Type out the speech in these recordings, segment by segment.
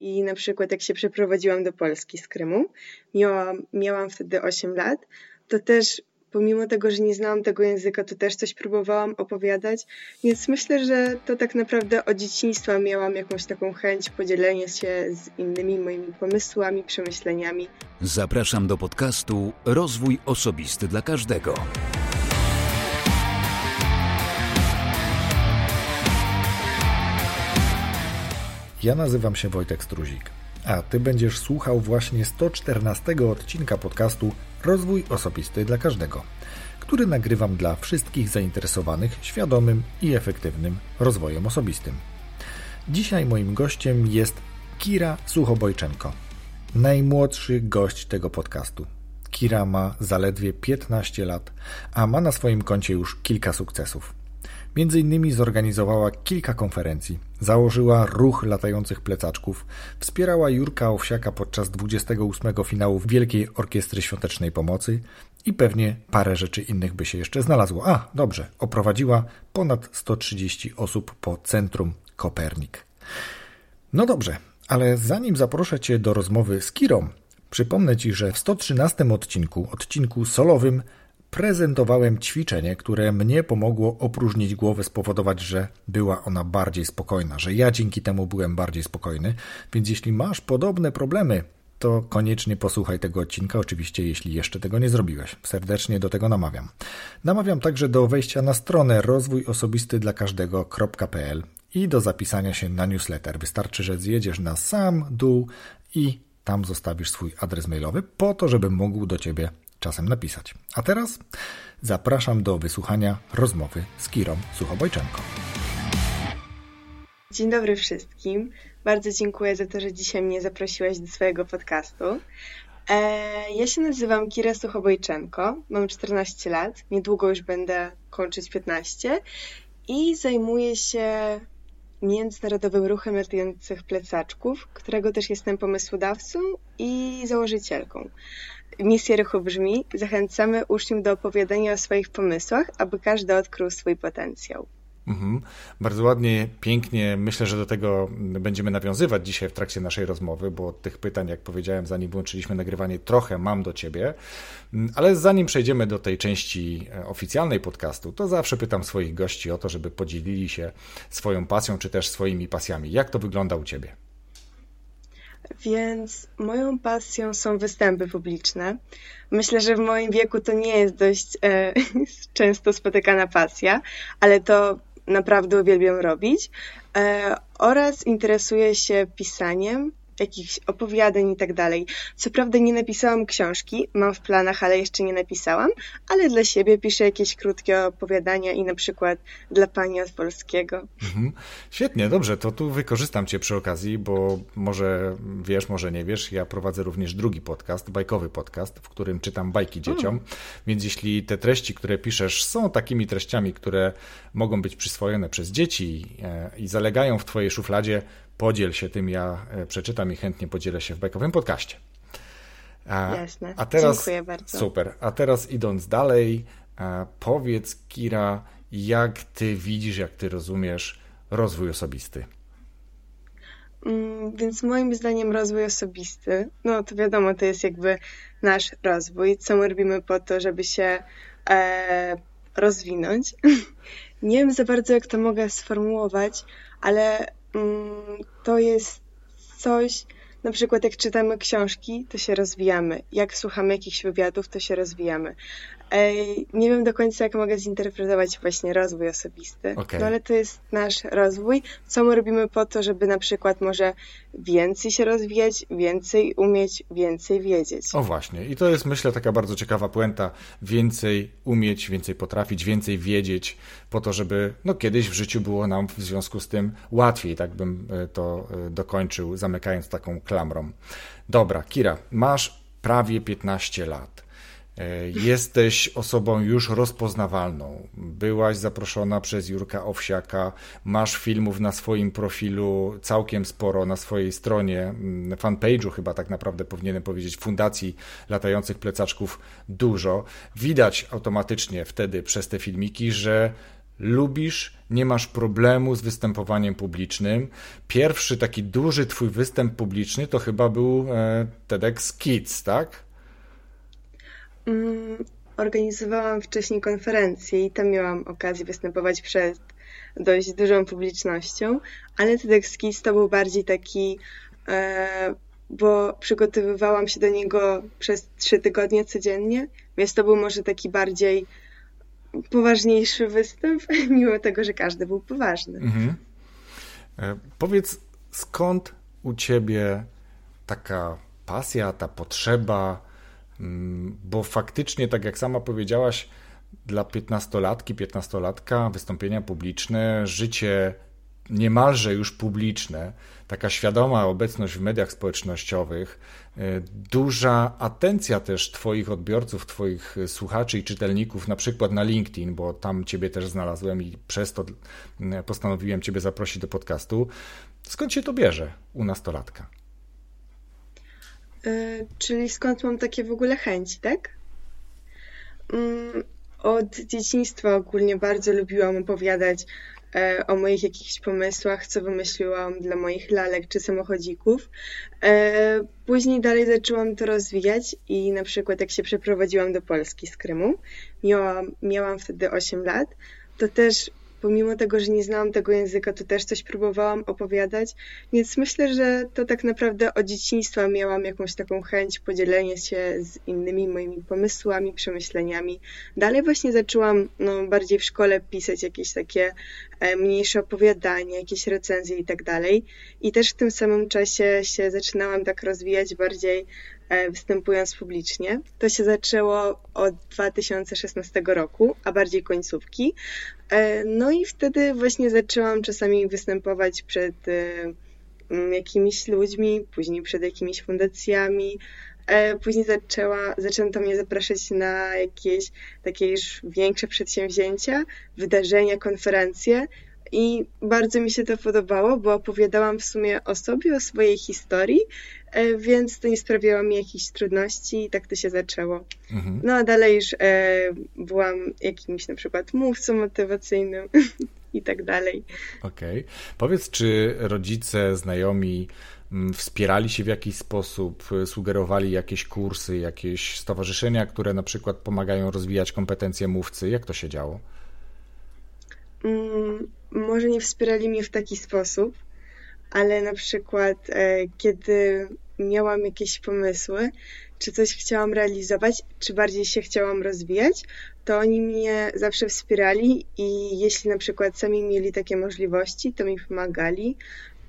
I na przykład jak się przeprowadziłam do Polski z Krymu, miałam, miałam wtedy 8 lat, to też pomimo tego, że nie znałam tego języka, to też coś próbowałam opowiadać, więc myślę, że to tak naprawdę od dzieciństwa miałam jakąś taką chęć podzielenia się z innymi moimi pomysłami, przemyśleniami. Zapraszam do podcastu Rozwój Osobisty dla Każdego. Ja nazywam się Wojtek Struzik, a Ty będziesz słuchał właśnie 114 odcinka podcastu Rozwój Osobisty dla Każdego, który nagrywam dla wszystkich zainteresowanych świadomym i efektywnym rozwojem osobistym. Dzisiaj moim gościem jest Kira Suchobojczenko, najmłodszy gość tego podcastu. Kira ma zaledwie 15 lat, a ma na swoim koncie już kilka sukcesów. Między innymi zorganizowała kilka konferencji, założyła ruch latających plecaczków, wspierała Jurka Owsiaka podczas 28 finału Wielkiej Orkiestry Świątecznej Pomocy i pewnie parę rzeczy innych by się jeszcze znalazło. A, dobrze, oprowadziła ponad 130 osób po Centrum Kopernik. No dobrze, ale zanim zaproszę Cię do rozmowy z Kirą, przypomnę Ci, że w 113 odcinku, odcinku solowym, prezentowałem ćwiczenie, które mnie pomogło opróżnić głowę, spowodować, że była ona bardziej spokojna, że ja dzięki temu byłem bardziej spokojny. Więc jeśli masz podobne problemy, to koniecznie posłuchaj tego odcinka, oczywiście jeśli jeszcze tego nie zrobiłeś. Serdecznie do tego namawiam. Namawiam także do wejścia na stronę rozwój osobisty dla każdego.pl i do zapisania się na newsletter. Wystarczy, że zjedziesz na sam dół i tam zostawisz swój adres mailowy po to, żebym mógł do Ciebie czasem napisać. A teraz zapraszam do wysłuchania rozmowy z Kirą Suchobojczenką. Dzień dobry wszystkim. Bardzo dziękuję za to, że dzisiaj mnie zaprosiłaś do swojego podcastu. E, ja się nazywam Kira Suchobojczenko, mam 14 lat, niedługo już będę kończyć 15 i zajmuję się międzynarodowym ruchem latających plecaczków, którego też jestem pomysłodawcą i założycielką. Misja ruchu brzmi: zachęcamy uczniów do opowiadania o swoich pomysłach, aby każdy odkrył swój potencjał. Mhm. Bardzo ładnie, pięknie. Myślę, że do tego będziemy nawiązywać dzisiaj w trakcie naszej rozmowy, bo tych pytań, jak powiedziałem, zanim włączyliśmy nagrywanie, trochę mam do ciebie. Ale zanim przejdziemy do tej części e, oficjalnej podcastu, to zawsze pytam swoich gości o to, żeby podzielili się swoją pasją, czy też swoimi pasjami. Jak to wygląda u ciebie? Więc moją pasją są występy publiczne. Myślę, że w moim wieku to nie jest dość e, często spotykana pasja, ale to naprawdę uwielbiam robić. E, oraz interesuję się pisaniem, jakichś opowiadań i tak dalej. Co prawda nie napisałam książki, mam w planach, ale jeszcze nie napisałam, ale dla siebie piszę jakieś krótkie opowiadania i na przykład dla pani od polskiego. Mhm. Świetnie, dobrze, to tu wykorzystam cię przy okazji, bo może wiesz, może nie wiesz, ja prowadzę również drugi podcast, bajkowy podcast, w którym czytam bajki dzieciom, więc jeśli te treści, które piszesz są takimi treściami, które mogą być przyswojone przez dzieci e, i zalegają w twojej szufladzie, podziel się tym, ja e, przeczytam i chętnie podzielę się w bajkowym podcaście. A, Jasne. A teraz, Dziękuję bardzo. Super. A teraz idąc dalej, powiedz Kira, jak ty widzisz, jak ty rozumiesz rozwój osobisty? Mm, więc moim zdaniem rozwój osobisty, no to wiadomo, to jest jakby nasz rozwój, co my robimy po to, żeby się e, rozwinąć. Nie wiem za bardzo, jak to mogę sformułować, ale to jest coś, na przykład jak czytamy książki, to się rozwijamy. Jak słuchamy jakichś wywiadów, to się rozwijamy. Nie wiem do końca, jak mogę zinterpretować właśnie rozwój osobisty, okay. no ale to jest nasz rozwój. Co my robimy po to, żeby na przykład może więcej się rozwijać, więcej umieć, więcej wiedzieć. O właśnie. I to jest myślę taka bardzo ciekawa puenta. Więcej umieć, więcej potrafić, więcej wiedzieć po to, żeby no kiedyś w życiu było nam w związku z tym łatwiej, tak bym e, to e, dokończył, zamykając taką klamrą. Dobra, Kira, masz prawie 15 lat. E, jesteś osobą już rozpoznawalną. Byłaś zaproszona przez Jurka Owsiaka, masz filmów na swoim profilu całkiem sporo, na swojej stronie, mm, fanpage'u chyba tak naprawdę powinienem powiedzieć, Fundacji Latających Plecaczków dużo. Widać automatycznie wtedy przez te filmiki, że lubisz, nie masz problemu z występowaniem publicznym. Pierwszy taki duży twój występ publiczny to chyba był e, TEDx Kids, tak? Mm, organizowałam wcześniej konferencję i tam miałam okazję występować przed dość dużą publicznością, ale TEDx Kids to był bardziej taki, e, bo przygotowywałam się do niego przez trzy tygodnie codziennie, więc to był może taki bardziej poważniejszy występ, mimo tego, że każdy był poważny. Mhm. E, powiedz, skąd u ciebie taka pasja, ta potrzeba, mm, bo faktycznie, tak jak sama powiedziałaś, dla piętnastolatki, piętnastolatka wystąpienia publiczne, życie niemalże już publiczne, taka świadoma obecność w mediach społecznościowych, e, duża atencja też Twoich odbiorców, Twoich słuchaczy i czytelników, na przykład na LinkedIn, bo tam Ciebie też znalazłem i przez to e, postanowiłem Ciebie zaprosić do podcastu. Skąd się to bierze u nastolatka? Yy, czyli skąd mam takie w ogóle chęci, tak? Yy, od dzieciństwa ogólnie bardzo lubiłam opowiadać E, o moich jakichś pomysłach, co wymyśliłam dla moich lalek czy samochodzików. E, później dalej zaczęłam to rozwijać i na przykład jak się przeprowadziłam do Polski z Krymu, miałam, miałam wtedy 8 lat, to też pomimo tego, że nie znałam tego języka, to też coś próbowałam opowiadać, więc myślę, że to tak naprawdę od dzieciństwa miałam jakąś taką chęć podzielenia się z innymi moimi pomysłami, przemyśleniami. Dalej właśnie zaczęłam no, bardziej w szkole pisać jakieś takie e, mniejsze opowiadania, jakieś recenzje i tak dalej. I też w tym samym czasie się zaczynałam tak rozwijać bardziej występując publicznie. To się zaczęło od 2016 roku, a bardziej końcówki. E, no i wtedy właśnie zaczęłam czasami występować przed e, jakimiś ludźmi, później przed jakimiś fundacjami. Później zaczęła, zaczęto mnie zapraszać na jakieś takie już większe przedsięwzięcia, wydarzenia, konferencje. I bardzo mi się to podobało, bo opowiadałam w sumie o sobie, o swojej historii, E, więc to nie sprawiało mi jakichś trudności i tak to się zaczęło. Mhm. No a dalej już e, byłam jakimś na przykład mówcą motywacyjnym i tak dalej. Okej. Okay. Powiedz, czy rodzice, znajomi mm, wspierali się w jakiś sposób, sugerowali jakieś kursy, jakieś stowarzyszenia, które na przykład pomagają rozwijać kompetencje mówcy? Jak to się działo? Mm, może nie wspierali mnie w taki sposób, ale na przykład e, kiedy miałam jakieś pomysły, czy coś chciałam realizować, czy bardziej się chciałam rozwijać, to oni mnie zawsze wspierali i jeśli na przykład sami mieli takie możliwości, to mi pomagali.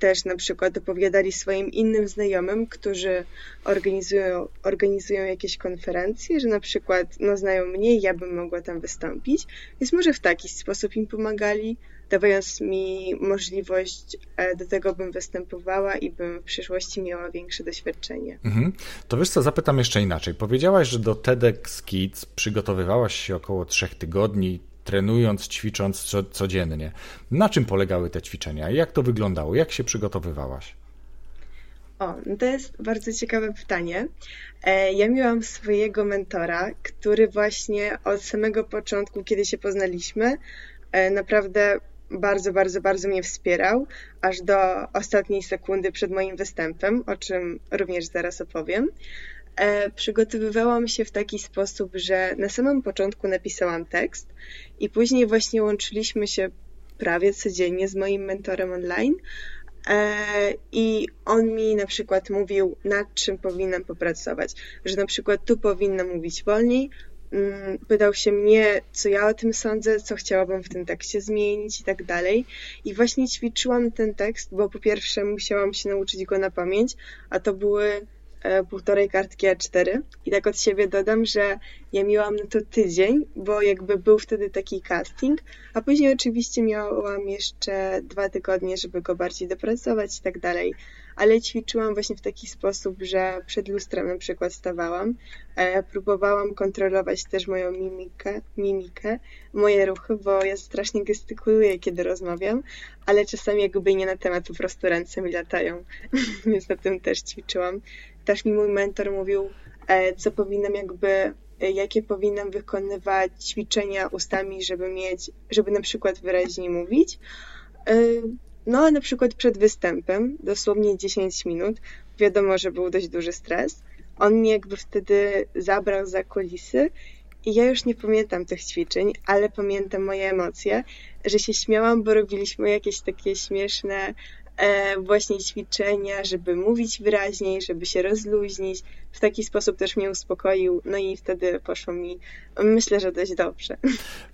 Też na przykład opowiadali swoim innym znajomym, którzy organizują, organizują jakieś konferencje, że na przykład no, znają mnie i ja bym mogła tam wystąpić. Więc może w taki sposób im pomagali dawając mi możliwość e, do tego, bym występowała i bym w przyszłości miała większe doświadczenie. Mhm. To wiesz co, zapytam jeszcze inaczej. Powiedziałaś, że do TEDx Kids przygotowywałaś się około trzech tygodni, trenując, ćwicząc co, codziennie. Na czym polegały te ćwiczenia? Jak to wyglądało? Jak się przygotowywałaś? O, no to jest bardzo ciekawe pytanie. E, ja miałam swojego mentora, który właśnie od samego początku, kiedy się poznaliśmy, e, naprawdę bardzo, bardzo, bardzo mnie wspierał, aż do ostatniej sekundy przed moim występem, o czym również zaraz opowiem. E, przygotowywałam się w taki sposób, że na samym początku napisałam tekst i później właśnie łączyliśmy się prawie codziennie z moim mentorem online. E, I on mi na przykład mówił, nad czym powinnam popracować, że na przykład tu powinnam mówić wolniej, Mm, pytał się mnie, co ja o tym sądzę, co chciałabym w tym tekście zmienić i tak dalej. I właśnie ćwiczyłam ten tekst, bo po pierwsze musiałam się nauczyć go na pamięć, a to były półtorej kartki A4. I tak od siebie dodam, że ja miałam na to tydzień, bo jakby był wtedy taki casting, a później oczywiście miałam jeszcze dwa tygodnie, żeby go bardziej dopracować i tak dalej ale ćwiczyłam właśnie w taki sposób, że przed lustrem na przykład stawałam, e, próbowałam kontrolować też moją mimikę, mimikę, moje ruchy, bo ja strasznie gestykuluję, kiedy rozmawiam, ale czasami jakby nie na temat, po prostu ręce mi latają, więc na tym też ćwiczyłam. Też mi mój mentor mówił, e, co powinnam jakby jakie powinnam wykonywać ćwiczenia ustami, żeby mieć, żeby na przykład wyraźnie mówić. No, na przykład przed występem, dosłownie 10 minut, wiadomo, że był dość duży stres. On mnie jakby wtedy zabrał za kulisy i ja już nie pamiętam tych ćwiczeń, ale pamiętam moje emocje, że się śmiałam, bo robiliśmy jakieś takie śmieszne E, właśnie ćwiczenia, żeby mówić wyraźniej, żeby się rozluźnić. W taki sposób też mnie uspokoił, no i wtedy poszło mi, myślę, że dość dobrze.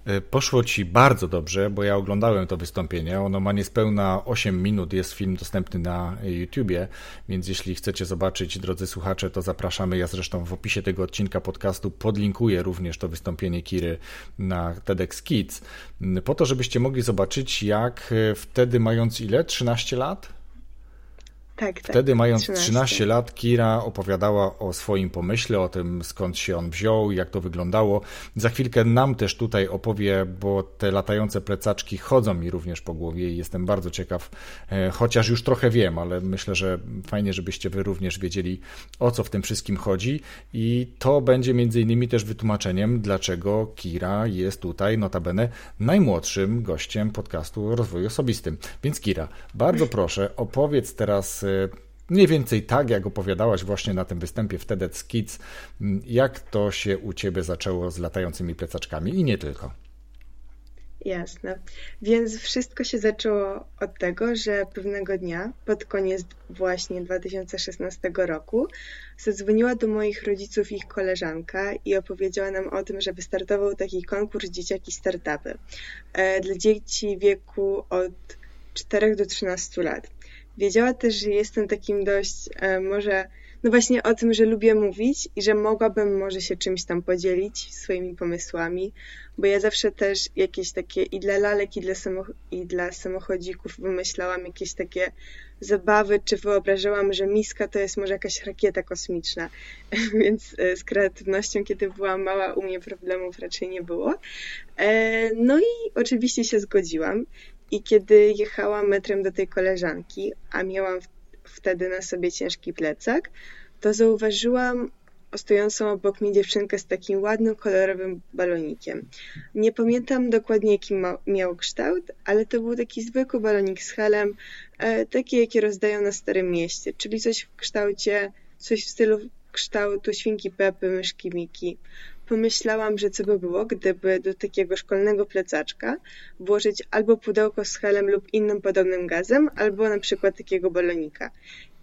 E, poszło ci bardzo dobrze, bo ja oglądałem to wystąpienie. Ono ma niespełna 8 minut, jest film dostępny na YouTubie, więc jeśli chcecie zobaczyć, drodzy słuchacze, to zapraszamy. Ja zresztą w opisie tego odcinka podcastu podlinkuję również to wystąpienie Kiry na TEDx Kids, po to, żebyście mogli zobaczyć, jak e, wtedy mając ile? 13 lat? Tak, tak. Wtedy, mając 13. 13 lat, Kira opowiadała o swoim pomyśle, o tym skąd się on wziął, jak to wyglądało. Za chwilkę nam też tutaj opowie, bo te latające plecaczki chodzą mi również po głowie i jestem bardzo ciekaw, e, chociaż już trochę wiem, ale myślę, że fajnie, żebyście wy również wiedzieli, o co w tym wszystkim chodzi. I to będzie między innymi też wytłumaczeniem, dlaczego Kira jest tutaj, notabene, najmłodszym gościem podcastu o rozwoju osobistym. Więc Kira, bardzo proszę, opowiedz teraz mniej więcej tak, jak opowiadałaś właśnie na tym występie w TEDx Kids, jak to się u Ciebie zaczęło z latającymi plecaczkami i nie tylko. Jasne. Więc wszystko się zaczęło od tego, że pewnego dnia, pod koniec właśnie 2016 roku, zadzwoniła do moich rodziców ich koleżanka i opowiedziała nam o tym, że wystartował taki konkurs Dzieciaki Startupy e, dla dzieci wieku od 4 do 13 lat. Wiedziała też, że jestem takim dość, e, może, no właśnie o tym, że lubię mówić i że mogłabym może się czymś tam podzielić swoimi pomysłami, bo ja zawsze też jakieś takie i dla lalek, i dla, samoch- i dla samochodzików wymyślałam jakieś takie zabawy, czy wyobrażałam, że miska to jest może jakaś rakieta kosmiczna. Więc e, z kreatywnością, kiedy byłam mała, u mnie problemów raczej nie było. E, no i oczywiście się zgodziłam. I kiedy jechałam metrem do tej koleżanki, a miałam wtedy na sobie ciężki plecak, to zauważyłam stojącą obok mnie dziewczynkę z takim ładnym, kolorowym balonikiem. Nie pamiętam dokładnie, jaki ma, miał kształt, ale to był taki zwykły balonik z helem, e, taki, jakie rozdają na Starym Mieście, czyli coś w kształcie, coś w stylu kształtu świnki Pepy, myszki Miki pomyślałam, że co by było, gdyby do takiego szkolnego plecaczka włożyć albo pudełko z helem lub innym podobnym gazem, albo na przykład takiego balonika.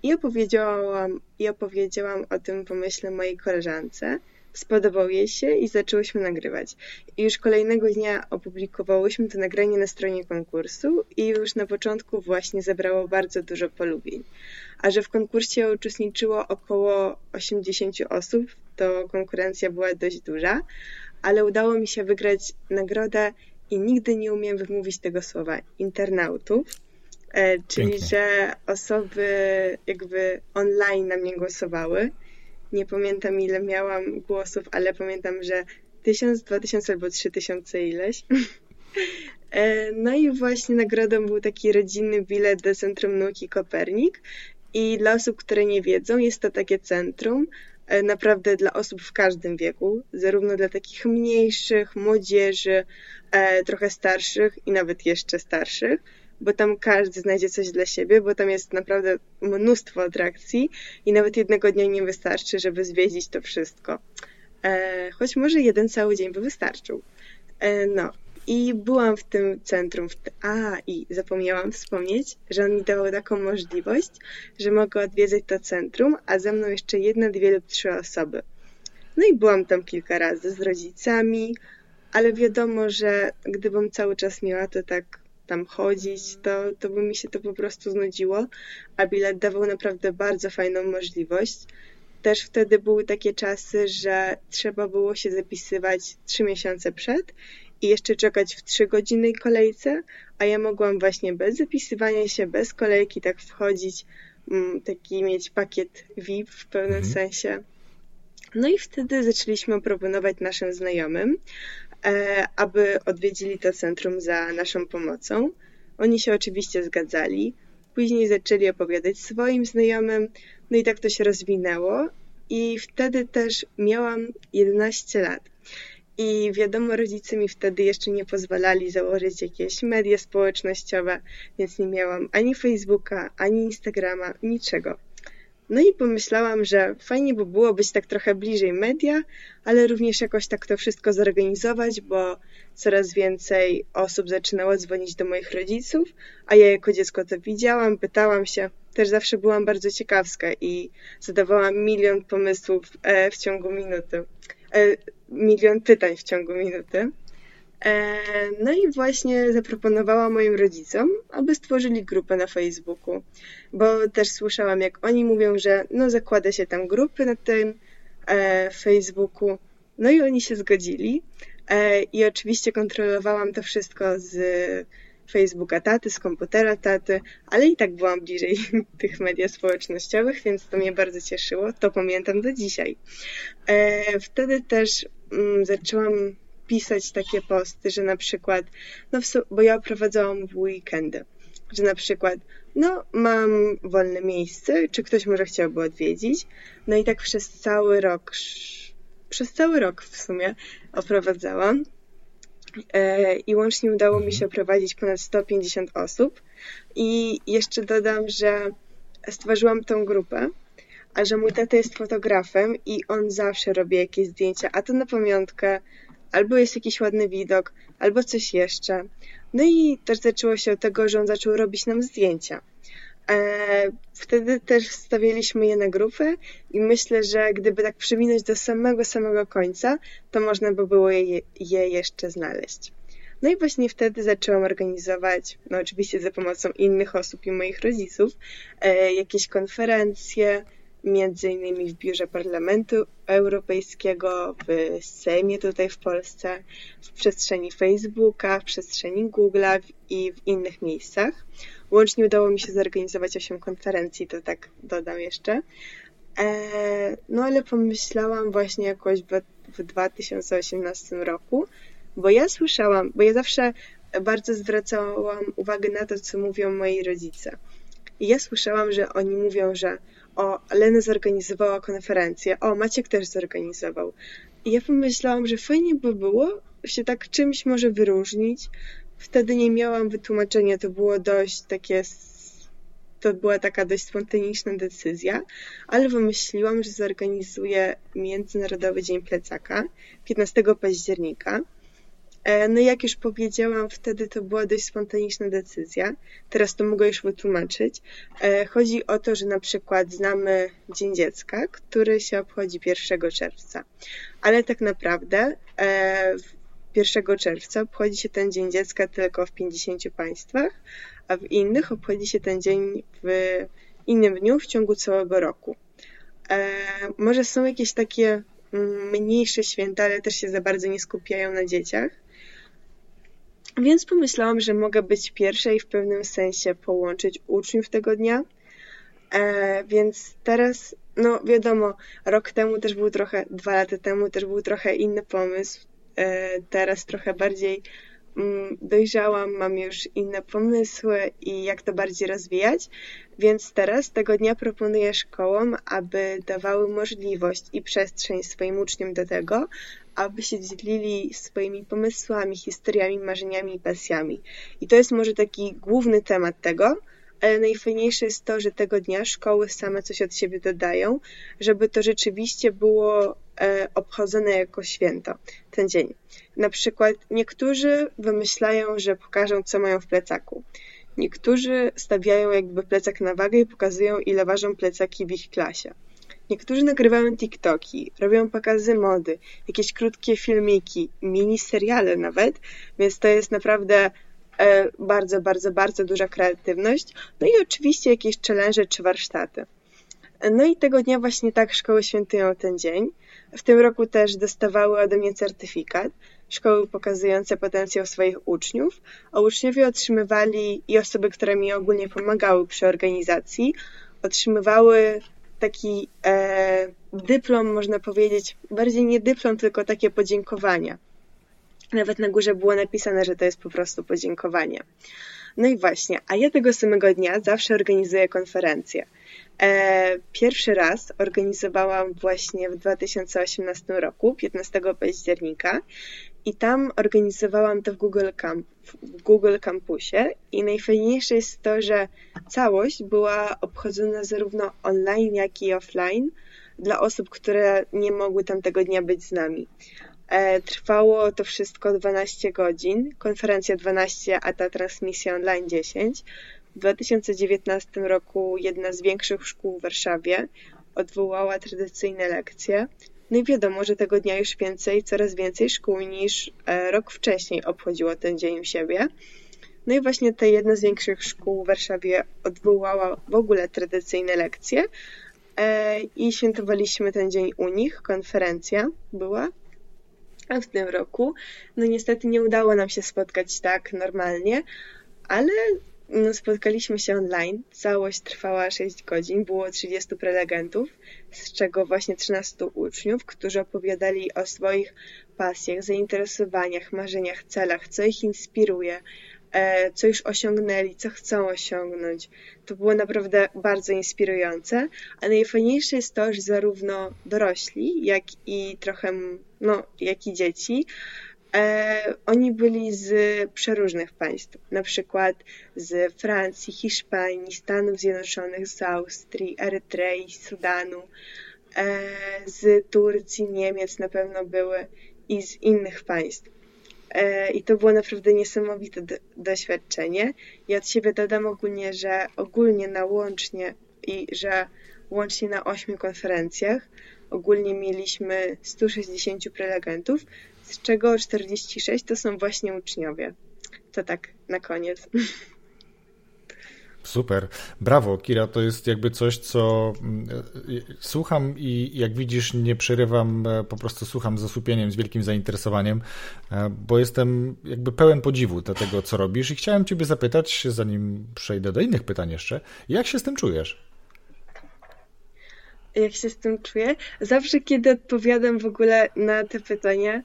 I opowiedziałam, i opowiedziałam o tym pomyśle mojej koleżance. Spodobał jej się i zaczęłyśmy nagrywać. I już kolejnego dnia opublikowałyśmy to nagranie na stronie konkursu i już na początku właśnie zebrało bardzo dużo polubień. A że w konkursie uczestniczyło około 80 osób, to konkurencja była dość duża, ale udało mi się wygrać nagrodę i nigdy nie umiem wymówić tego słowa internautów, e, czyli Pięknie. że osoby jakby online na mnie głosowały. Nie pamiętam ile miałam głosów, ale pamiętam, że tysiąc, dwa tysiące albo trzy tysiące ileś. E, no i właśnie nagrodą był taki rodzinny bilet do Centrum Nauki Kopernik. I dla osób, które nie wiedzą, jest to takie centrum, naprawdę dla osób w każdym wieku, zarówno dla takich mniejszych, młodzieży, e, trochę starszych i nawet jeszcze starszych, bo tam każdy znajdzie coś dla siebie, bo tam jest naprawdę mnóstwo atrakcji i nawet jednego dnia nie wystarczy, żeby zwiedzić to wszystko. E, choć może jeden cały dzień by wystarczył. No, i byłam w tym centrum. A, i zapomniałam wspomnieć, że on mi dał taką możliwość, że mogę odwiedzać to centrum, a ze mną jeszcze jedna, dwie lub trzy osoby. No i byłam tam kilka razy z rodzicami, ale wiadomo, że gdybym cały czas miała to tak tam chodzić, to, to by mi się to po prostu znudziło, a bilet dawał naprawdę bardzo fajną możliwość. Też wtedy były takie czasy, że trzeba było się zapisywać trzy miesiące przed i jeszcze czekać w trzygodzinnej kolejce, a ja mogłam właśnie bez zapisywania się, bez kolejki tak wchodzić, mm, taki mieć pakiet VIP w pewnym mhm. sensie. No i wtedy zaczęliśmy proponować naszym znajomym, e, aby odwiedzili to centrum za naszą pomocą. Oni się oczywiście zgadzali. Później zaczęli opowiadać swoim znajomym, no i tak to się rozwinęło i wtedy też miałam 11 lat. I wiadomo, rodzice mi wtedy jeszcze nie pozwalali założyć jakieś media społecznościowe, więc nie miałam ani Facebooka, ani Instagrama, niczego. No i pomyślałam, że fajnie by było być tak trochę bliżej media, ale również jakoś tak to wszystko zorganizować, bo coraz więcej osób zaczynało dzwonić do moich rodziców, a ja jako dziecko to widziałam, pytałam się. Też zawsze byłam bardzo ciekawska i zadawałam milion pomysłów e, w ciągu minuty. Milion pytań w ciągu minuty. E, no i właśnie zaproponowała moim rodzicom, aby stworzyli grupę na Facebooku, bo też słyszałam, jak oni mówią, że no zakłada się tam grupy na tym e, Facebooku. No i oni się zgodzili. E, I oczywiście kontrolowałam to wszystko z Facebooka taty, z komputera taty, ale i tak byłam bliżej tych mediów społecznościowych, więc to mnie bardzo cieszyło. To pamiętam do dzisiaj. Wtedy też mm, zaczęłam pisać takie posty, że na przykład, no bo ja prowadzałam w weekendy, że na przykład, no mam wolne miejsce, czy ktoś może chciałby odwiedzić, no i tak przez cały rok, przez cały rok w sumie oprowadzałam e, i łącznie udało mi się oprowadzić ponad 150 osób i jeszcze dodam, że stworzyłam tą grupę, a że mój tata jest fotografem i on zawsze robi jakieś zdjęcia, a to na pamiątkę, albo jest jakiś ładny widok, albo coś jeszcze. No i też zaczęło się od tego, że on zaczął robić nam zdjęcia. E, wtedy też wstawialiśmy je na grupę i myślę, że gdyby tak przewinąć do samego, samego końca, to można by było je, je jeszcze znaleźć. No i właśnie wtedy zaczęłam organizować, no oczywiście za pomocą innych osób i moich rodziców, e, jakieś konferencje, między innymi w biurze Parlamentu Europejskiego, w Sejmie tutaj w Polsce, w przestrzeni Facebooka, w przestrzeni Google'a i w innych miejscach. Łącznie udało mi się zorganizować 8 konferencji, to tak dodam jeszcze. E, no ale pomyślałam właśnie jakoś w, w 2018 roku, bo ja słyszałam, bo ja zawsze bardzo zwracałam uwagę na to, co mówią moi rodzice. I ja słyszałam, że oni mówią, że o, Lena zorganizowała konferencję, o, Maciek też zorganizował. I ja pomyślałam, że fajnie by było się tak czymś może wyróżnić. Wtedy nie miałam wytłumaczenia, to było dość takie to była taka dość spontaniczna decyzja, ale wymyśliłam, że zorganizuję Międzynarodowy Dzień Plecaka 15 października. E, no jak już powiedziałam, wtedy to była dość spontaniczna decyzja. Teraz to mogę już wytłumaczyć. E, chodzi o to, że na przykład znamy Dzień Dziecka, który się obchodzi 1 czerwca, ale tak naprawdę 1 e, czerwca obchodzi się ten Dzień Dziecka tylko w 50 państwach, a w innych obchodzi się ten dzień w innym dniu w ciągu całego roku. Może są jakieś takie mm, mniejsze święta, ale też się za bardzo nie skupiają na dzieciach. Więc pomyślałam, że mogę być pierwsza i w pewnym sensie połączyć uczniów tego dnia. E, więc teraz, no wiadomo, rok temu też był trochę, dwa lata temu też był trochę inny pomysł. E, teraz trochę bardziej mm, dojrzałam, mam już inne pomysły i jak to bardziej rozwijać. Więc teraz tego dnia proponuję szkołom, aby dawały możliwość i przestrzeń swoim uczniom do tego, aby się dzielili swoimi pomysłami, historiami, marzeniami i pasjami. I to jest może taki główny temat tego, ale najfajniejsze jest to, że tego dnia szkoły same coś od siebie dodają, żeby to rzeczywiście było e, obchodzone jako święto, ten dzień. Na przykład niektórzy wymyślają, że pokażą, co mają w plecaku. Niektórzy stawiają jakby plecak na wagę i pokazują, ile ważą plecaki w ich klasie. Niektórzy nagrywają TikToki, robią pokazy mody, jakieś krótkie filmiki, mini seriale nawet, więc to jest naprawdę bardzo, bardzo, bardzo duża kreatywność. No i oczywiście jakieś challenge czy warsztaty. No i tego dnia właśnie tak szkoły świętują ten dzień. W tym roku też dostawały ode mnie certyfikat, szkoły pokazujące potencjał swoich uczniów, a uczniowie otrzymywali i osoby, które mi ogólnie pomagały przy organizacji, otrzymywały taki e, dyplom, można powiedzieć, bardziej nie dyplom, tylko takie podziękowania. Nawet na górze było napisane, że to jest po prostu podziękowanie. No i właśnie, a ja tego samego dnia zawsze organizuję konferencję. E, pierwszy raz organizowałam właśnie w 2018 roku, 15 października i tam organizowałam to w Google, Camp, w Google Campusie i najfajniejsze jest to, że całość była obchodzona zarówno online, jak i offline dla osób, które nie mogły tamtego dnia być z nami. E, trwało to wszystko 12 godzin, konferencja 12, a ta transmisja online 10. W 2019 roku jedna z większych szkół w Warszawie odwołała tradycyjne lekcje. No i wiadomo, że tego dnia już więcej, coraz więcej szkół niż e, rok wcześniej obchodziło ten dzień u siebie. No i właśnie ta jedna z większych szkół w Warszawie odwołała w ogóle tradycyjne lekcje e, i świętowaliśmy ten dzień u nich. Konferencja była. A w tym roku, no niestety nie udało nam się spotkać tak normalnie, ale no, spotkaliśmy się online. Całość trwała 6 godzin, było 30 prelegentów, z czego właśnie 13 uczniów, którzy opowiadali o swoich pasjach, zainteresowaniach, marzeniach, celach, co ich inspiruje, co już osiągnęli, co chcą osiągnąć. To było naprawdę bardzo inspirujące, a najfajniejsze jest to, że zarówno dorośli, jak i trochę, no, jak i dzieci E, oni byli z przeróżnych państw, na przykład z Francji, Hiszpanii, Stanów Zjednoczonych, z Austrii, Erytrei, Sudanu, e, z Turcji, Niemiec na pewno były i z innych państw. E, I to było naprawdę niesamowite doświadczenie. Ja od siebie dodam ogólnie, że ogólnie na łącznie i że łącznie na ośmiu konferencjach ogólnie mieliśmy 160 prelegentów, z czego 46 to są właśnie uczniowie. To tak na koniec. Super. Brawo, Kira. To jest jakby coś, co mm, e, słucham i jak widzisz, nie przerywam, e, po prostu słucham z osłupieniem, z wielkim zainteresowaniem, e, bo jestem jakby pełen podziwu do tego, co robisz i chciałem Ciebie zapytać, zanim przejdę do innych pytań jeszcze, jak się z tym czujesz? Jak się z tym czuję? Zawsze, kiedy odpowiadam w ogóle na te pytania,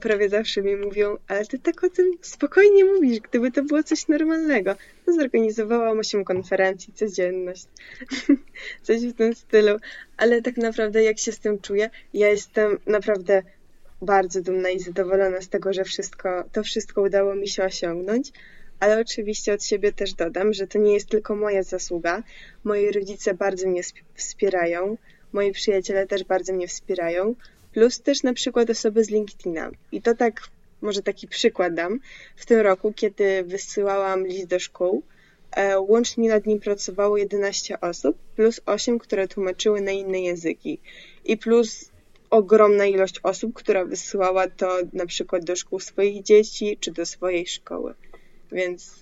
prawie zawsze mi mówią, ale ty tak o tym spokojnie mówisz, gdyby to było coś normalnego. No, zorganizowałam 8 konferencji, codzienność, coś w tym stylu, ale tak naprawdę jak się z tym czuję, ja jestem naprawdę bardzo dumna i zadowolona z tego, że wszystko, to wszystko udało mi się osiągnąć, ale oczywiście od siebie też dodam, że to nie jest tylko moja zasługa. Moi rodzice bardzo mnie wspierają, moi przyjaciele też bardzo mnie wspierają, plus też na przykład osoby z LinkedIna. I to tak, może taki przykład dam. W tym roku, kiedy wysyłałam list do szkół, e, łącznie nad nim pracowało 11 osób, plus 8, które tłumaczyły na inne języki. I plus ogromna ilość osób, która wysyłała to na przykład do szkół swoich dzieci, czy do swojej szkoły. Więc,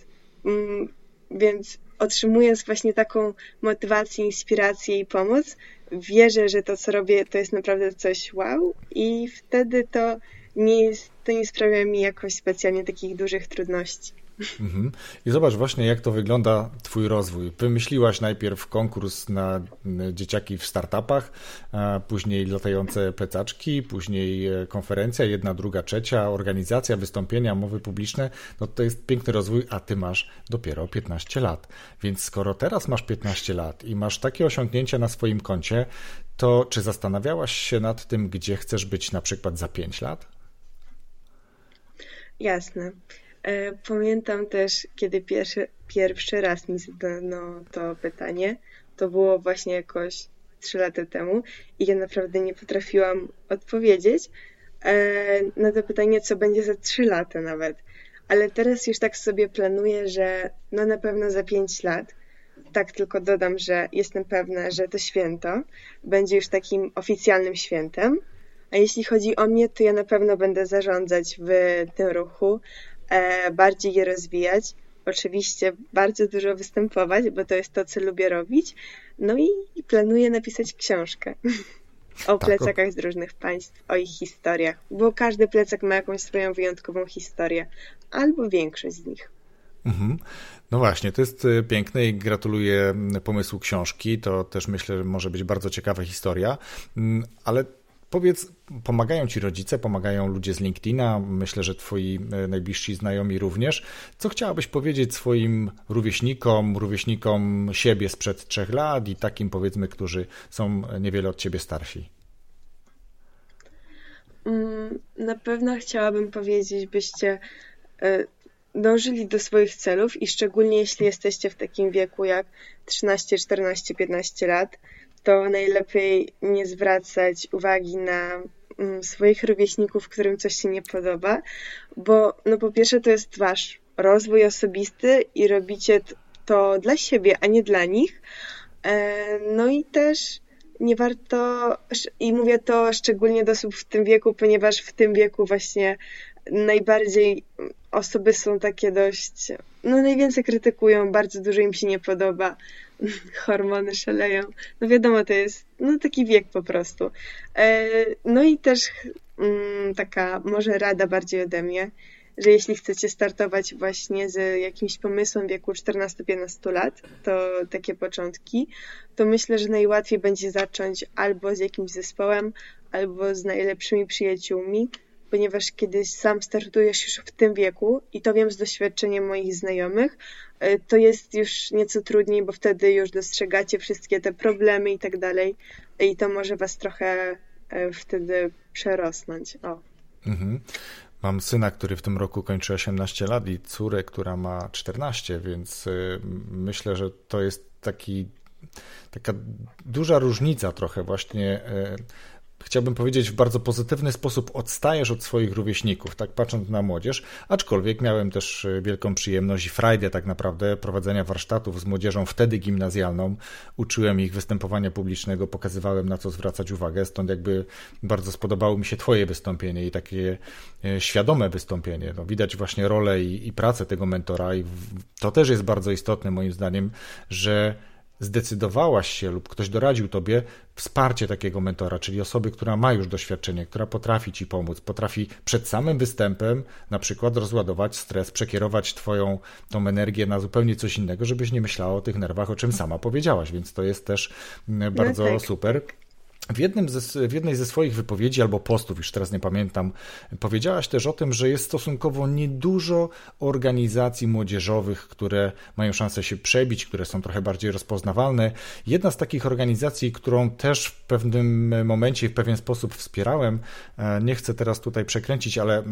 mm, więc otrzymując właśnie taką motywację, inspirację i pomoc, wierzę, że to, co robię, to jest naprawdę coś wow i wtedy to nie, jest, to nie sprawia mi jakoś specjalnie takich dużych trudności. Mhm. I zobacz właśnie, jak to wygląda Twój rozwój. Wymyśliłaś najpierw konkurs na dzieciaki w startupach, później latające plecaczki, później e, konferencja, jedna, druga, trzecia, organizacja, wystąpienia, mowy publiczne. No to jest piękny rozwój, a Ty masz dopiero 15 lat. Więc skoro teraz masz 15 lat i masz takie osiągnięcia na swoim koncie, to czy zastanawiałaś się nad tym, gdzie chcesz być na przykład za 5 lat? Jasne. E, pamiętam też, kiedy pierwszy, pierwszy raz mi zadano to pytanie, to było właśnie jakoś 3 lata temu i ja naprawdę nie potrafiłam odpowiedzieć e, na to pytanie, co będzie za 3 lata nawet. Ale teraz już tak sobie planuję, że no na pewno za 5 lat, tak tylko dodam, że jestem pewna, że to święto będzie już takim oficjalnym świętem. A jeśli chodzi o mnie, to ja na pewno będę zarządzać w tym ruchu, bardziej je rozwijać. Oczywiście bardzo dużo występować, bo to jest to, co lubię robić. No i planuję napisać książkę o tak, plecakach z różnych państw, o ich historiach, bo każdy plecak ma jakąś swoją wyjątkową historię, albo większość z nich. Mhm. No właśnie, to jest e, piękne i gratuluję pomysłu książki. To też myślę, że może być bardzo ciekawa historia, mm, ale Powiedz, pomagają ci rodzice, pomagają ludzie z LinkedIna, myślę, że twoi e, najbliżsi znajomi również. Co chciałabyś powiedzieć swoim rówieśnikom, rówieśnikom siebie sprzed trzech lat i takim powiedzmy, którzy są niewiele od ciebie starsi? Mm, na pewno chciałabym powiedzieć, byście e, dążyli do swoich celów i szczególnie jeśli jesteście w takim wieku jak 13, 14, 15 lat, to najlepiej nie zwracać uwagi na mm, swoich rówieśników, którym coś się nie podoba, bo no po pierwsze to jest wasz rozwój osobisty i robicie to dla siebie, a nie dla nich. E, no i też nie warto, i mówię to szczególnie do osób w tym wieku, ponieważ w tym wieku właśnie najbardziej osoby są takie dość, no najwięcej krytykują, bardzo dużo im się nie podoba, hormony szaleją. No wiadomo, to jest no taki wiek po prostu. E, no i też mm, taka może rada bardziej ode mnie, że jeśli chcecie startować właśnie z jakimś pomysłem w wieku 14-15 lat, to takie początki, to myślę, że najłatwiej będzie zacząć albo z jakimś zespołem, albo z najlepszymi przyjaciółmi, ponieważ kiedy sam startujesz już w tym wieku, i to wiem z doświadczenia moich znajomych, e, to jest już nieco trudniej, bo wtedy już dostrzegacie wszystkie te problemy i tak dalej, i to może was trochę e, wtedy przerosnąć. O. Mhm. Mam syna, który w tym roku kończy 18 lat i córę, która ma 14, więc y, myślę, że to jest taki, taka duża różnica trochę właśnie y, chciałbym powiedzieć, w bardzo pozytywny sposób odstajesz od swoich rówieśników, tak patrząc na młodzież, aczkolwiek miałem też e, wielką przyjemność i frajdę tak naprawdę prowadzenia warsztatów z młodzieżą wtedy gimnazjalną. Uczyłem ich występowania publicznego, pokazywałem na co zwracać uwagę, stąd jakby bardzo spodobało mi się twoje wystąpienie i takie e, świadome wystąpienie. No, widać właśnie rolę i, i pracę tego mentora i to też jest bardzo istotne moim zdaniem, że zdecydowałaś się lub ktoś doradził tobie wsparcie takiego mentora, czyli osoby, która ma już doświadczenie, która potrafi ci pomóc, potrafi przed samym występem na przykład rozładować stres, przekierować twoją tą energię na zupełnie coś innego, żebyś nie myślała o tych nerwach, o czym sama powiedziałaś, więc to jest też mm, bardzo no tak. super. W, jednym ze, w jednej ze swoich wypowiedzi albo postów, już teraz nie pamiętam, powiedziałaś też o tym, że jest stosunkowo niedużo organizacji młodzieżowych, które mają szansę się przebić, które są trochę bardziej rozpoznawalne. Jedna z takich organizacji, którą też w pewnym momencie w pewien sposób wspierałem, e, nie chcę teraz tutaj przekręcić, ale e,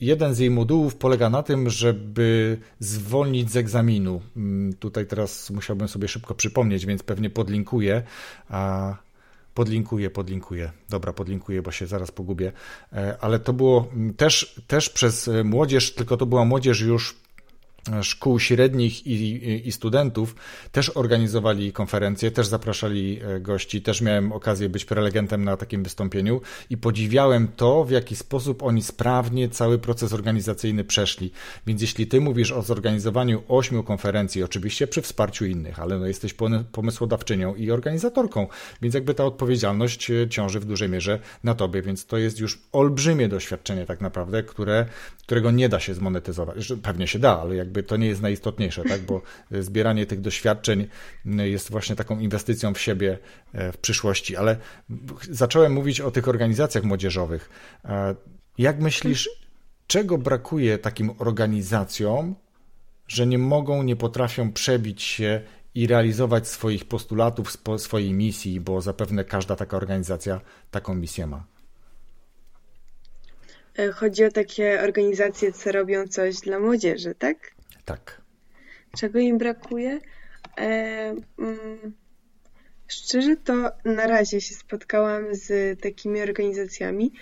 Jeden z jej modułów polega na tym, żeby zwolnić z egzaminu. Mm, tutaj teraz musiałbym sobie szybko przypomnieć, więc pewnie podlinkuję. Podlinkuję, podlinkuję. Dobra, podlinkuję, bo się zaraz pogubię. E, ale to było mm, też, też przez młodzież, tylko to była młodzież już szkół średnich i, i, studentów też organizowali konferencje, też zapraszali e, gości, też miałem okazję być prelegentem na takim wystąpieniu i podziwiałem to, w jaki sposób oni sprawnie cały proces organizacyjny przeszli. Więc jeśli ty mówisz o zorganizowaniu ośmiu konferencji, oczywiście przy wsparciu innych, ale no jesteś pomysłodawczynią i organizatorką, więc jakby ta odpowiedzialność e, ciąży w dużej mierze na tobie, więc to jest już olbrzymie doświadczenie tak naprawdę, które, którego nie da się zmonetyzować. Pewnie się da, ale jakby jakby to nie jest najistotniejsze, tak? bo zbieranie tych doświadczeń jest właśnie taką inwestycją w siebie e, w przyszłości. Ale zacząłem mówić o tych organizacjach młodzieżowych. E, jak myślisz, czego brakuje takim organizacjom, że nie mogą, nie potrafią przebić się i realizować swoich postulatów, swojej misji, bo zapewne każda taka organizacja taką misję ma? E, chodzi o takie organizacje, co robią coś dla młodzieży, tak? Tak. Czego im brakuje? E, mm, szczerze to na razie się spotkałam z takimi organizacjami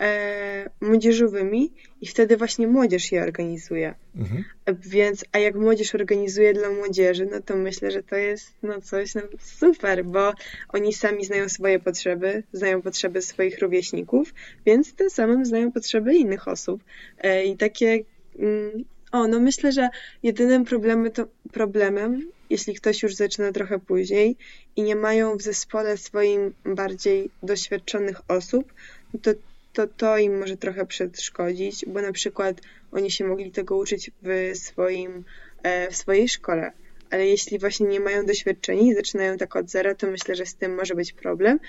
e, młodzieżowymi i wtedy właśnie młodzież je organizuje. Mhm. Więc, a jak młodzież organizuje dla młodzieży, no to myślę, że to jest no coś no, super, bo oni sami znają swoje potrzeby, znają potrzeby swoich rówieśników, więc tym samym znają potrzeby innych osób. E, I takie mm, o, no myślę, że jedynym problemy to, problemem, jeśli ktoś już zaczyna trochę później i nie mają w zespole swoim bardziej doświadczonych osób, no to to, to im może trochę przeszkodzić, bo na przykład oni się mogli tego uczyć w swoim, e, w swojej szkole, ale jeśli właśnie nie mają doświadczenia i zaczynają tak od zera, to myślę, że z tym może być problem.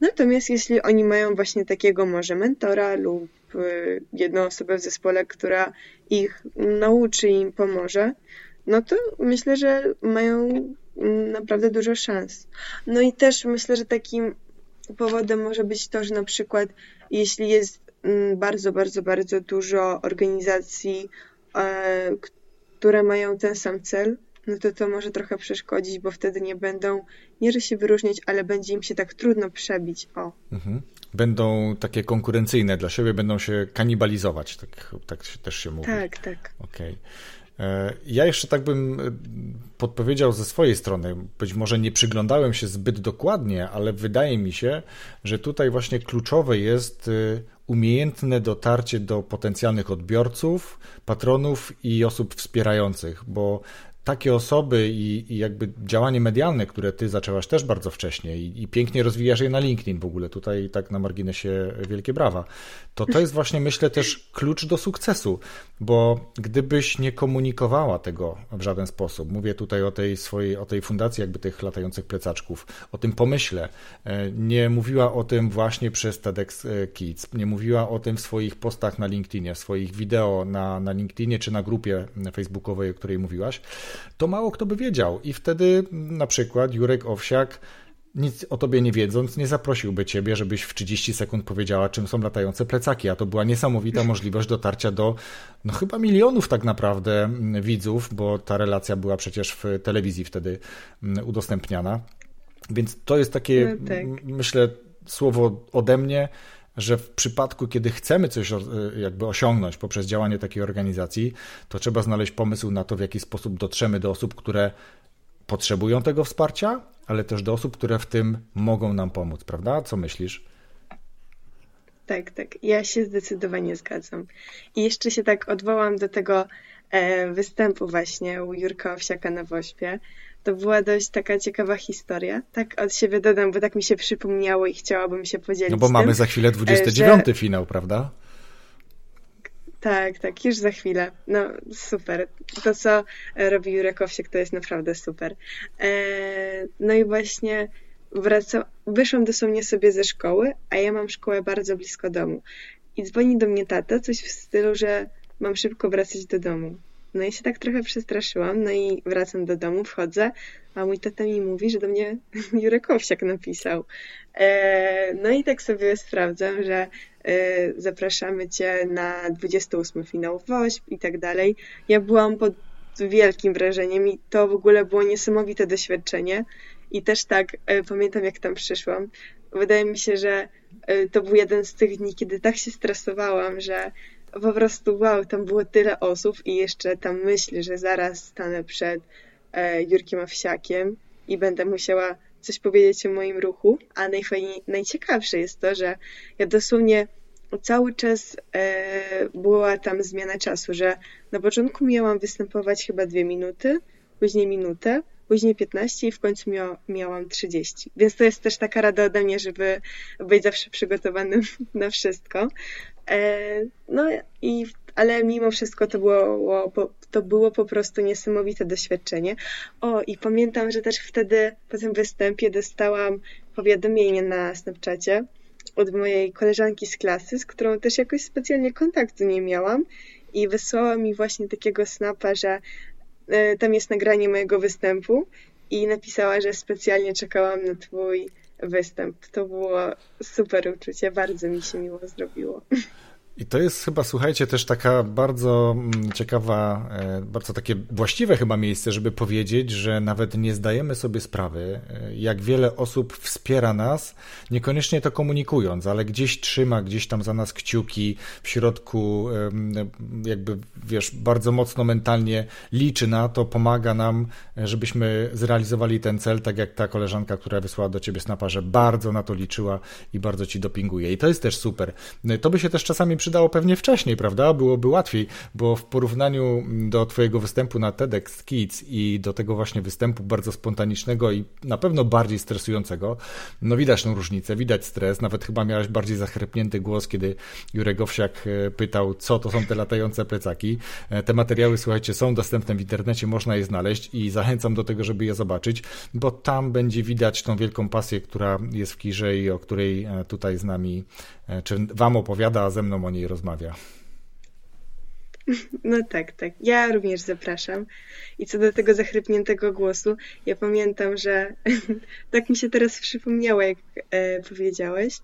Natomiast jeśli oni mają właśnie takiego może mentora lub y, jedną osobę w zespole, która ich nauczy i im pomoże, no to myślę, że mają naprawdę dużo szans. No i też myślę, że takim powodem może być to, że na przykład jeśli jest mm, bardzo, bardzo, bardzo dużo organizacji, e, które mają ten sam cel, no to to może trochę przeszkodzić, bo wtedy nie będą, nie że się wyróżniać, ale będzie im się tak trudno przebić. O. Mhm. Będą takie konkurencyjne dla siebie, będą się kanibalizować, tak, tak też się mówi. Tak, tak. Okej. Okay. E, ja jeszcze tak bym e, podpowiedział ze swojej strony. Być może nie przyglądałem się zbyt dokładnie, ale wydaje mi się, że tutaj właśnie kluczowe jest e, umiejętne dotarcie do potencjalnych odbiorców, patronów i osób wspierających, bo takie osoby i, i, jakby działanie medialne, które ty zaczęłaś też bardzo wcześnie i, i, pięknie rozwijasz je na LinkedIn w ogóle, tutaj tak na marginesie wielkie brawa, to to jest właśnie myślę też klucz do sukcesu, bo gdybyś nie komunikowała tego w żaden sposób, mówię tutaj o tej swojej, o tej fundacji jakby tych latających plecaczków, o tym pomyśle, e, nie mówiła o tym właśnie przez TEDx e, Kids, nie mówiła o tym w swoich postach na LinkedInie, w swoich wideo na, na LinkedInie czy na grupie facebookowej, o której mówiłaś, to mało kto by wiedział. I wtedy na przykład Jurek Owsiak nic o tobie nie wiedząc, nie zaprosiłby ciebie, żebyś w 30 sekund powiedziała, czym są latające plecaki. A to była niesamowita możliwość dotarcia do, no chyba milionów tak naprawdę widzów, bo ta relacja była przecież w telewizji wtedy mm, udostępniana. Więc to jest takie, no tak. myślę, słowo ode mnie, że w przypadku, kiedy chcemy coś e, jakby osiągnąć poprzez działanie takiej organizacji, to trzeba znaleźć pomysł na to, w jaki sposób dotrzemy do osób, które potrzebują tego wsparcia, ale też do osób, które w tym mogą nam pomóc, prawda? Co myślisz? Tak, tak. Ja się zdecydowanie zgadzam. I jeszcze się tak odwołam do tego e, występu właśnie u Jurka Owsiaka na Wośpie, to była dość taka ciekawa historia. Tak od siebie dodam, bo tak mi się przypomniało i chciałabym się podzielić. No bo mamy tym, za chwilę 29 że... finał, prawda? Tak, tak, już za chwilę. No super. To, co robi Jurek Owsiek, to jest naprawdę super. Eee, no i właśnie wracam, wyszłam dosłownie sobie ze szkoły, a ja mam szkołę bardzo blisko domu. I dzwoni do mnie tata, coś w stylu, że mam szybko wracać do domu. No i się tak trochę przestraszyłam, no i wracam do domu, wchodzę, a mój tata mi mówi, że do mnie Jurek Owsiak napisał. E, no i tak sobie sprawdzam, że e, zapraszamy Cię na 28 finał WOŚP i tak dalej. Ja byłam pod wielkim wrażeniem i to w ogóle było niesamowite doświadczenie. I też tak e, pamiętam, jak tam przyszłam. Wydaje mi się, że to był jeden z tych dni, kiedy tak się stresowałam, że po prostu wow, tam było tyle osób i jeszcze tam myśl, że zaraz stanę przed e, Jurkiem Owsiakiem i będę musiała coś powiedzieć o moim ruchu, a najfajniej, najciekawsze jest to, że ja dosłownie cały czas e, była tam zmiana czasu, że na początku miałam występować chyba dwie minuty, później minutę, później 15 i w końcu mia miałam 30. Więc to jest też taka rada ode mnie, żeby być zawsze przygotowanym na wszystko. E, no i ale mimo wszystko to było, to było po prostu niesamowite doświadczenie. O, i pamiętam, że też wtedy po tym występie dostałam powiadomienie na Snapchacie od mojej koleżanki z klasy, z którą też jakoś specjalnie kontaktu nie miałam i wysłała mi właśnie takiego snapa, że e, tam jest nagranie mojego występu i napisała, że specjalnie czekałam na twój występ. To było super uczucie, bardzo mi się miło zrobiło. I to jest chyba, słuchajcie, też taka bardzo mm, ciekawa, e, bardzo takie właściwe chyba miejsce, żeby powiedzieć, że nawet nie zdajemy sobie sprawy, e, jak wiele osób wspiera nas, niekoniecznie to komunikując, ale gdzieś trzyma, gdzieś tam za nas kciuki w środku, jakby wiesz, bardzo mocno mentalnie liczy na to, pomaga nam, e, żebyśmy zrealizowali ten cel, tak jak ta koleżanka, która wysłała do ciebie snapa, że bardzo na to liczyła i bardzo ci dopinguje. I to jest też super. To by się też czasami przydało pewnie wcześniej, prawda? Byłoby łatwiej, bo w porównaniu do Twojego występu na TEDx Kids i do tego właśnie występu bardzo spontanicznego i na pewno bardziej stresującego, no widać tą różnicę, widać stres. Nawet chyba miałeś bardziej zachrypnięty głos, kiedy Jurek Owsiak e, pytał, co to są te latające plecaki. E, te materiały, słuchajcie, są dostępne w internecie, można je znaleźć i zachęcam do tego, żeby je zobaczyć, bo tam będzie widać tą wielką pasję, która jest w Kirze i o której e, tutaj z nami, czy Wam opowiada, a ze mną o niej rozmawia. No tak, tak. Ja również zapraszam. I co do tego zachrypniętego głosu, ja pamiętam, że tak mi się teraz przypomniało, jak e, powiedziałeś.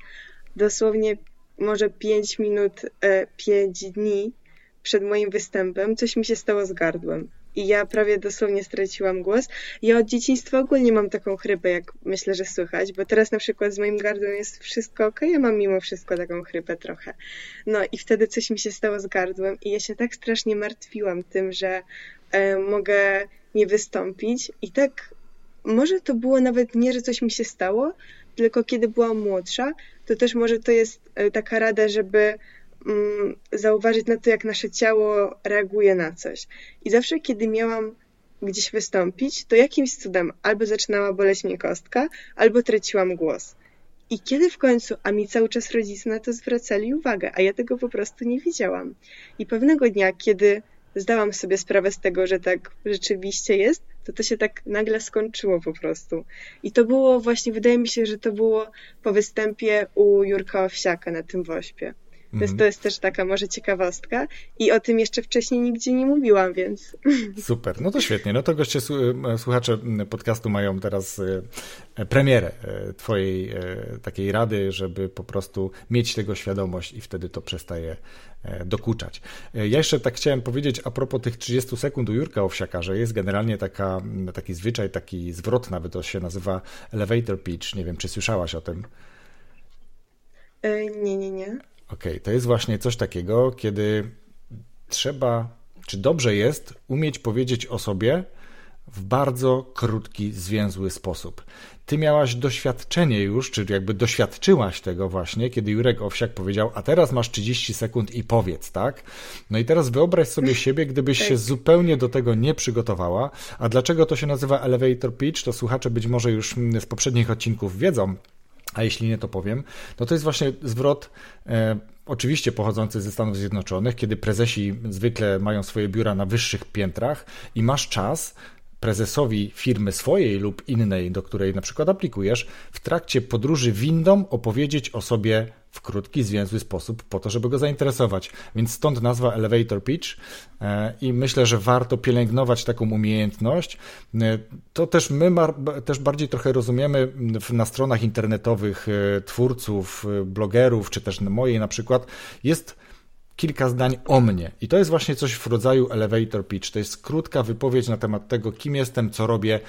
Dosłownie może 5 minut, e, 5 dni przed moim występem coś mi się stało z gardłem i ja prawie dosłownie straciłam głos. Ja od dzieciństwa ogólnie mam taką chrypę, jak myślę, że słychać, bo teraz na przykład z moim gardłem jest wszystko ok, ja mam mimo wszystko taką chrypę trochę. No i wtedy coś mi się stało z gardłem i ja się tak strasznie martwiłam tym, że e, mogę nie wystąpić i tak może to było nawet nie, że coś mi się stało, tylko kiedy byłam młodsza, to też może to jest e, taka rada, żeby Mm, zauważyć na to, jak nasze ciało reaguje na coś. I zawsze, kiedy miałam gdzieś wystąpić, to jakimś cudem albo zaczynała boleć mnie kostka, albo traciłam głos. I kiedy w końcu, a mi cały czas rodzice na to zwracali uwagę, a ja tego po prostu nie widziałam. I pewnego dnia, kiedy zdałam sobie sprawę z tego, że tak rzeczywiście jest, to to się tak nagle skończyło po prostu. I to było właśnie, wydaje mi się, że to było po występie u Jurka Owsiaka na tym wośpie. Więc mhm. to jest też taka może ciekawostka i o tym jeszcze wcześniej nigdzie nie mówiłam, więc... Super, no to świetnie. No to goście, e, słuchacze podcastu mają teraz e, premierę e, twojej takiej rady, żeby po prostu mieć tego świadomość i wtedy to przestaje dokuczać. Ja jeszcze tak chciałem powiedzieć a propos tych 30 sekund u Jurka Owsiaka, że jest generalnie taka, taki zwyczaj, taki zwrot nawet, to się nazywa elevator pitch. Nie wiem, czy słyszałaś o tym? Nie, nie, nie. Okej, okay, to jest właśnie coś takiego, kiedy trzeba, czy dobrze jest umieć powiedzieć o sobie w bardzo krótki, zwięzły sposób. Ty miałaś doświadczenie już, czy jakby doświadczyłaś tego właśnie, kiedy Jurek Owsiak powiedział, a teraz masz 30 sekund i powiedz, tak? No i teraz wyobraź sobie siebie, gdybyś się tak. zupełnie do tego nie przygotowała. A dlaczego to się nazywa elevator pitch? To słuchacze być może już z poprzednich odcinków wiedzą, a jeśli nie, to powiem, no to jest właśnie zwrot e, oczywiście pochodzący ze Stanów Zjednoczonych, kiedy prezesi zwykle mają swoje biura na wyższych piętrach i masz czas prezesowi firmy swojej lub innej, do której na przykład aplikujesz, w trakcie podróży windą opowiedzieć o sobie w krótki, zwięzły sposób, po to, żeby go zainteresować. Więc stąd nazwa Elevator Pitch e, i myślę, że warto pielęgnować taką umiejętność. E, to też my też bardziej trochę rozumiemy na stronach internetowych e, twórców, blogerów, czy też mojej na przykład, jest kilka zdań o mnie. I to jest właśnie coś w rodzaju elevator pitch. To jest krótka wypowiedź na temat tego, kim jestem, co robię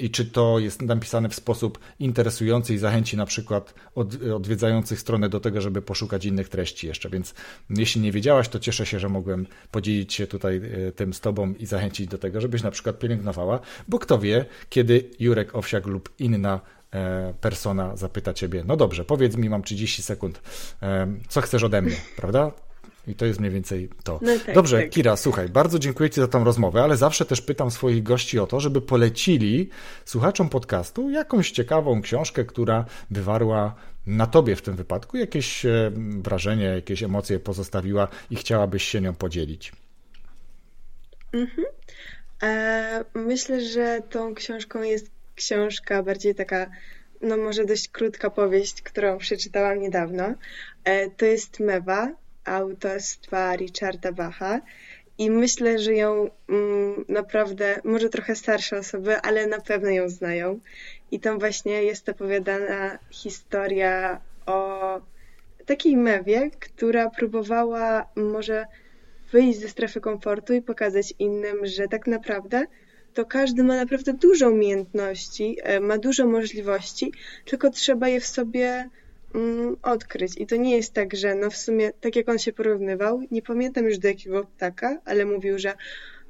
i czy to jest napisane w sposób interesujący i zachęci na przykład od, odwiedzających stronę do tego, żeby poszukać innych treści jeszcze. Więc jeśli nie wiedziałaś, to cieszę się, że mogłem podzielić się tutaj e, tym z Tobą i zachęcić do tego, żebyś na przykład pielęgnowała, bo kto wie, kiedy Jurek Owsiak lub inna e, persona zapyta Ciebie, no dobrze, powiedz mi, mam 30 sekund, e, co chcesz ode mnie, prawda? I to jest mniej więcej to. No tak, Dobrze, tak. Kira, słuchaj, bardzo dziękuję Ci za tą rozmowę, ale zawsze też pytam swoich gości o to, żeby polecili słuchaczom podcastu jakąś ciekawą książkę, która wywarła na Tobie w tym wypadku jakieś e, wrażenie, jakieś emocje pozostawiła i chciałabyś się nią podzielić. Mhm. E, myślę, że tą książką jest książka bardziej taka, no może dość krótka powieść, którą przeczytałam niedawno. E, to jest Mewa autorstwa Richarda Bacha i myślę, że ją mm, naprawdę, może trochę starsze osoby, ale na pewno ją znają. I tam właśnie jest opowiadana historia o takiej mewie, która próbowała może wyjść ze strefy komfortu i pokazać innym, że tak naprawdę to każdy ma naprawdę dużo umiejętności, e, ma dużo możliwości, tylko trzeba je w sobie odkryć. I to nie jest tak, że no w sumie, tak jak on się porównywał, nie pamiętam już do jakiego ptaka, ale mówił, że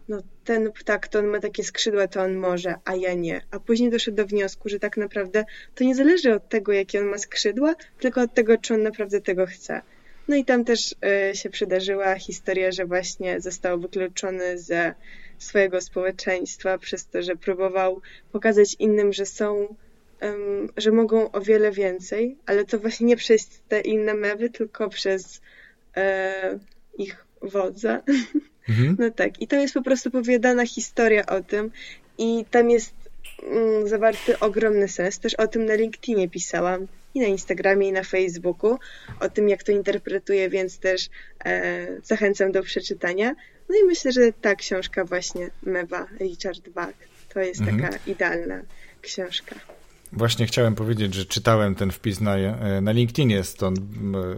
no ten ptak to on ma takie skrzydła, to on może, a ja nie. A później doszedł do wniosku, że tak naprawdę to nie zależy od tego, jakie on ma skrzydła, tylko od tego, czy on naprawdę tego chce. No i tam też y, się przydarzyła historia, że właśnie został wykluczony ze swojego społeczeństwa przez to, że próbował pokazać innym, że są, że mogą o wiele więcej, ale to właśnie nie przez te inne mewy, tylko przez e, ich wodza. Mhm. No tak, i tam jest po prostu opowiadana historia o tym i tam jest mm, zawarty ogromny sens. Też o tym na LinkedInie pisałam i na Instagramie, i na Facebooku, o tym, jak to interpretuję, więc też e, zachęcam do przeczytania. No i myślę, że ta książka właśnie Mewa Richard Bach to jest mhm. taka idealna książka. Właśnie chciałem powiedzieć, że czytałem ten wpis na, e, na LinkedInie, stąd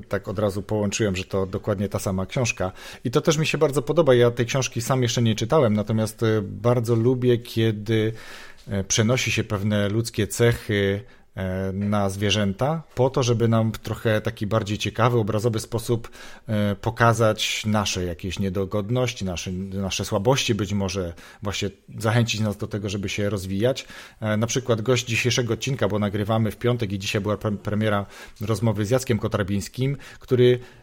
tak od razu połączyłem, że to dokładnie ta sama książka. I to też mi się bardzo podoba. Ja tej książki sam jeszcze nie czytałem, natomiast e, bardzo lubię, kiedy e, przenosi się pewne ludzkie cechy na zwierzęta, po to, żeby nam w trochę taki bardziej ciekawy, obrazowy sposób e, pokazać nasze jakieś niedogodności, nasze, nasze słabości, być może właśnie zachęcić nas do tego, żeby się rozwijać. E, na przykład gość dzisiejszego odcinka, bo nagrywamy w piątek i dzisiaj była premiera rozmowy z Jackiem Kotarbińskim, który E,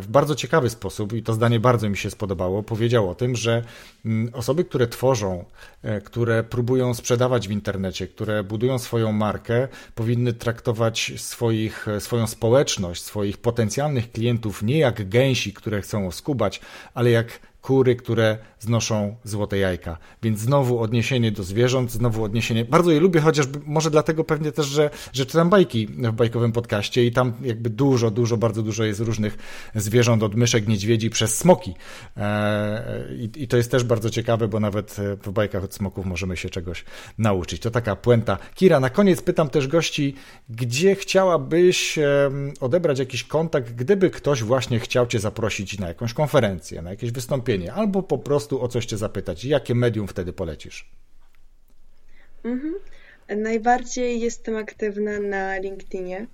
w bardzo ciekawy sposób, i to zdanie bardzo mi się spodobało, powiedział o tym, że mm, osoby, które tworzą, e, które próbują sprzedawać w internecie, które budują swoją markę, powinny traktować swoich, e, swoją społeczność, swoich potencjalnych klientów nie jak gęsi, które chcą oskubać, ale jak kury, które znoszą złote jajka. Więc znowu odniesienie do zwierząt, znowu odniesienie. Bardzo je lubię, chociażby może dlatego pewnie też, że, że czytam bajki w bajkowym podcaście i tam jakby dużo, dużo, bardzo dużo jest różnych zwierząt, od myszek, niedźwiedzi przez smoki. Eee, i, I to jest też bardzo ciekawe, bo nawet w bajkach od smoków możemy się czegoś nauczyć. To taka puenta. Kira, na koniec pytam też gości, gdzie chciałabyś odebrać jakiś kontakt, gdyby ktoś właśnie chciał Cię zaprosić na jakąś konferencję, na jakieś wystąpienie albo po prostu o coś cię zapytać. Jakie medium wtedy polecisz? Mhm. Najbardziej jestem aktywna na LinkedInie,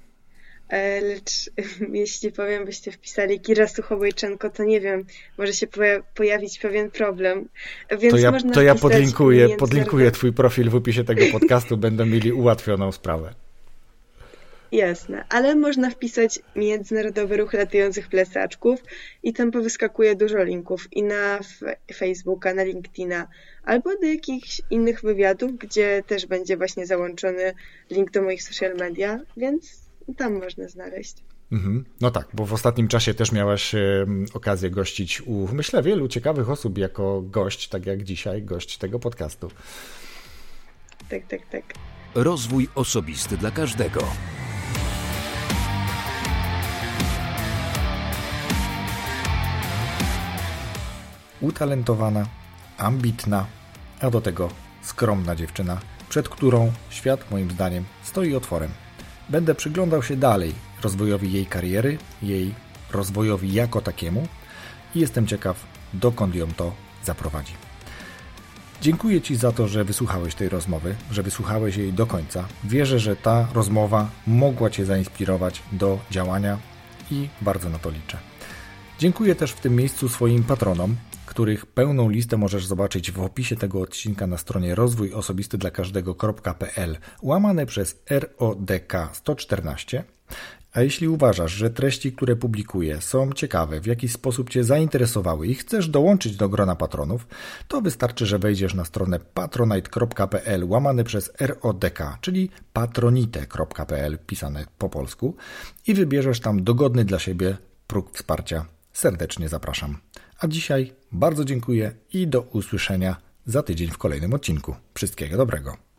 e, lecz jeśli powiem, byście wpisali Kira Suchobojczenko, to nie wiem, może się pojawić pewien problem. Więc to ja, to ja podlinkuję, podlinkuję twój profil w opisie tego podcastu, będą mieli ułatwioną sprawę. Jasne, ale można wpisać Międzynarodowy Ruch Latających Plecaczków i tam powyskakuje dużo linków i na Facebooka, na LinkedIna, albo do jakichś innych wywiadów, gdzie też będzie właśnie załączony link do moich social media, więc tam można znaleźć. Mhm. No tak, bo w ostatnim czasie też miałaś okazję gościć u, myślę, wielu ciekawych osób jako gość, tak jak dzisiaj, gość tego podcastu. Tak, tak, tak. Rozwój osobisty dla każdego. Utalentowana, ambitna, a do tego skromna dziewczyna, przed którą świat moim zdaniem stoi otworem. Będę przyglądał się dalej rozwojowi jej kariery, jej rozwojowi jako takiemu i jestem ciekaw, dokąd ją to zaprowadzi. Dziękuję Ci za to, że wysłuchałeś tej rozmowy, że wysłuchałeś jej do końca. Wierzę, że ta rozmowa mogła Cię zainspirować do działania i bardzo na to liczę. Dziękuję też w tym miejscu swoim patronom, których pełną listę możesz zobaczyć w opisie tego odcinka na stronie rozwój osobisty dla każdego.pl łamane przez RODK 114. A jeśli uważasz, że treści, które publikuję są ciekawe, w jakiś sposób Cię zainteresowały i chcesz dołączyć do grona patronów, to wystarczy, że wejdziesz na stronę patronite.pl łamane przez RODK, czyli patronite.pl pisane po polsku i wybierzesz tam dogodny dla siebie próg wsparcia. Serdecznie zapraszam. A dzisiaj bardzo dziękuję i do usłyszenia za tydzień w kolejnym odcinku. Wszystkiego dobrego.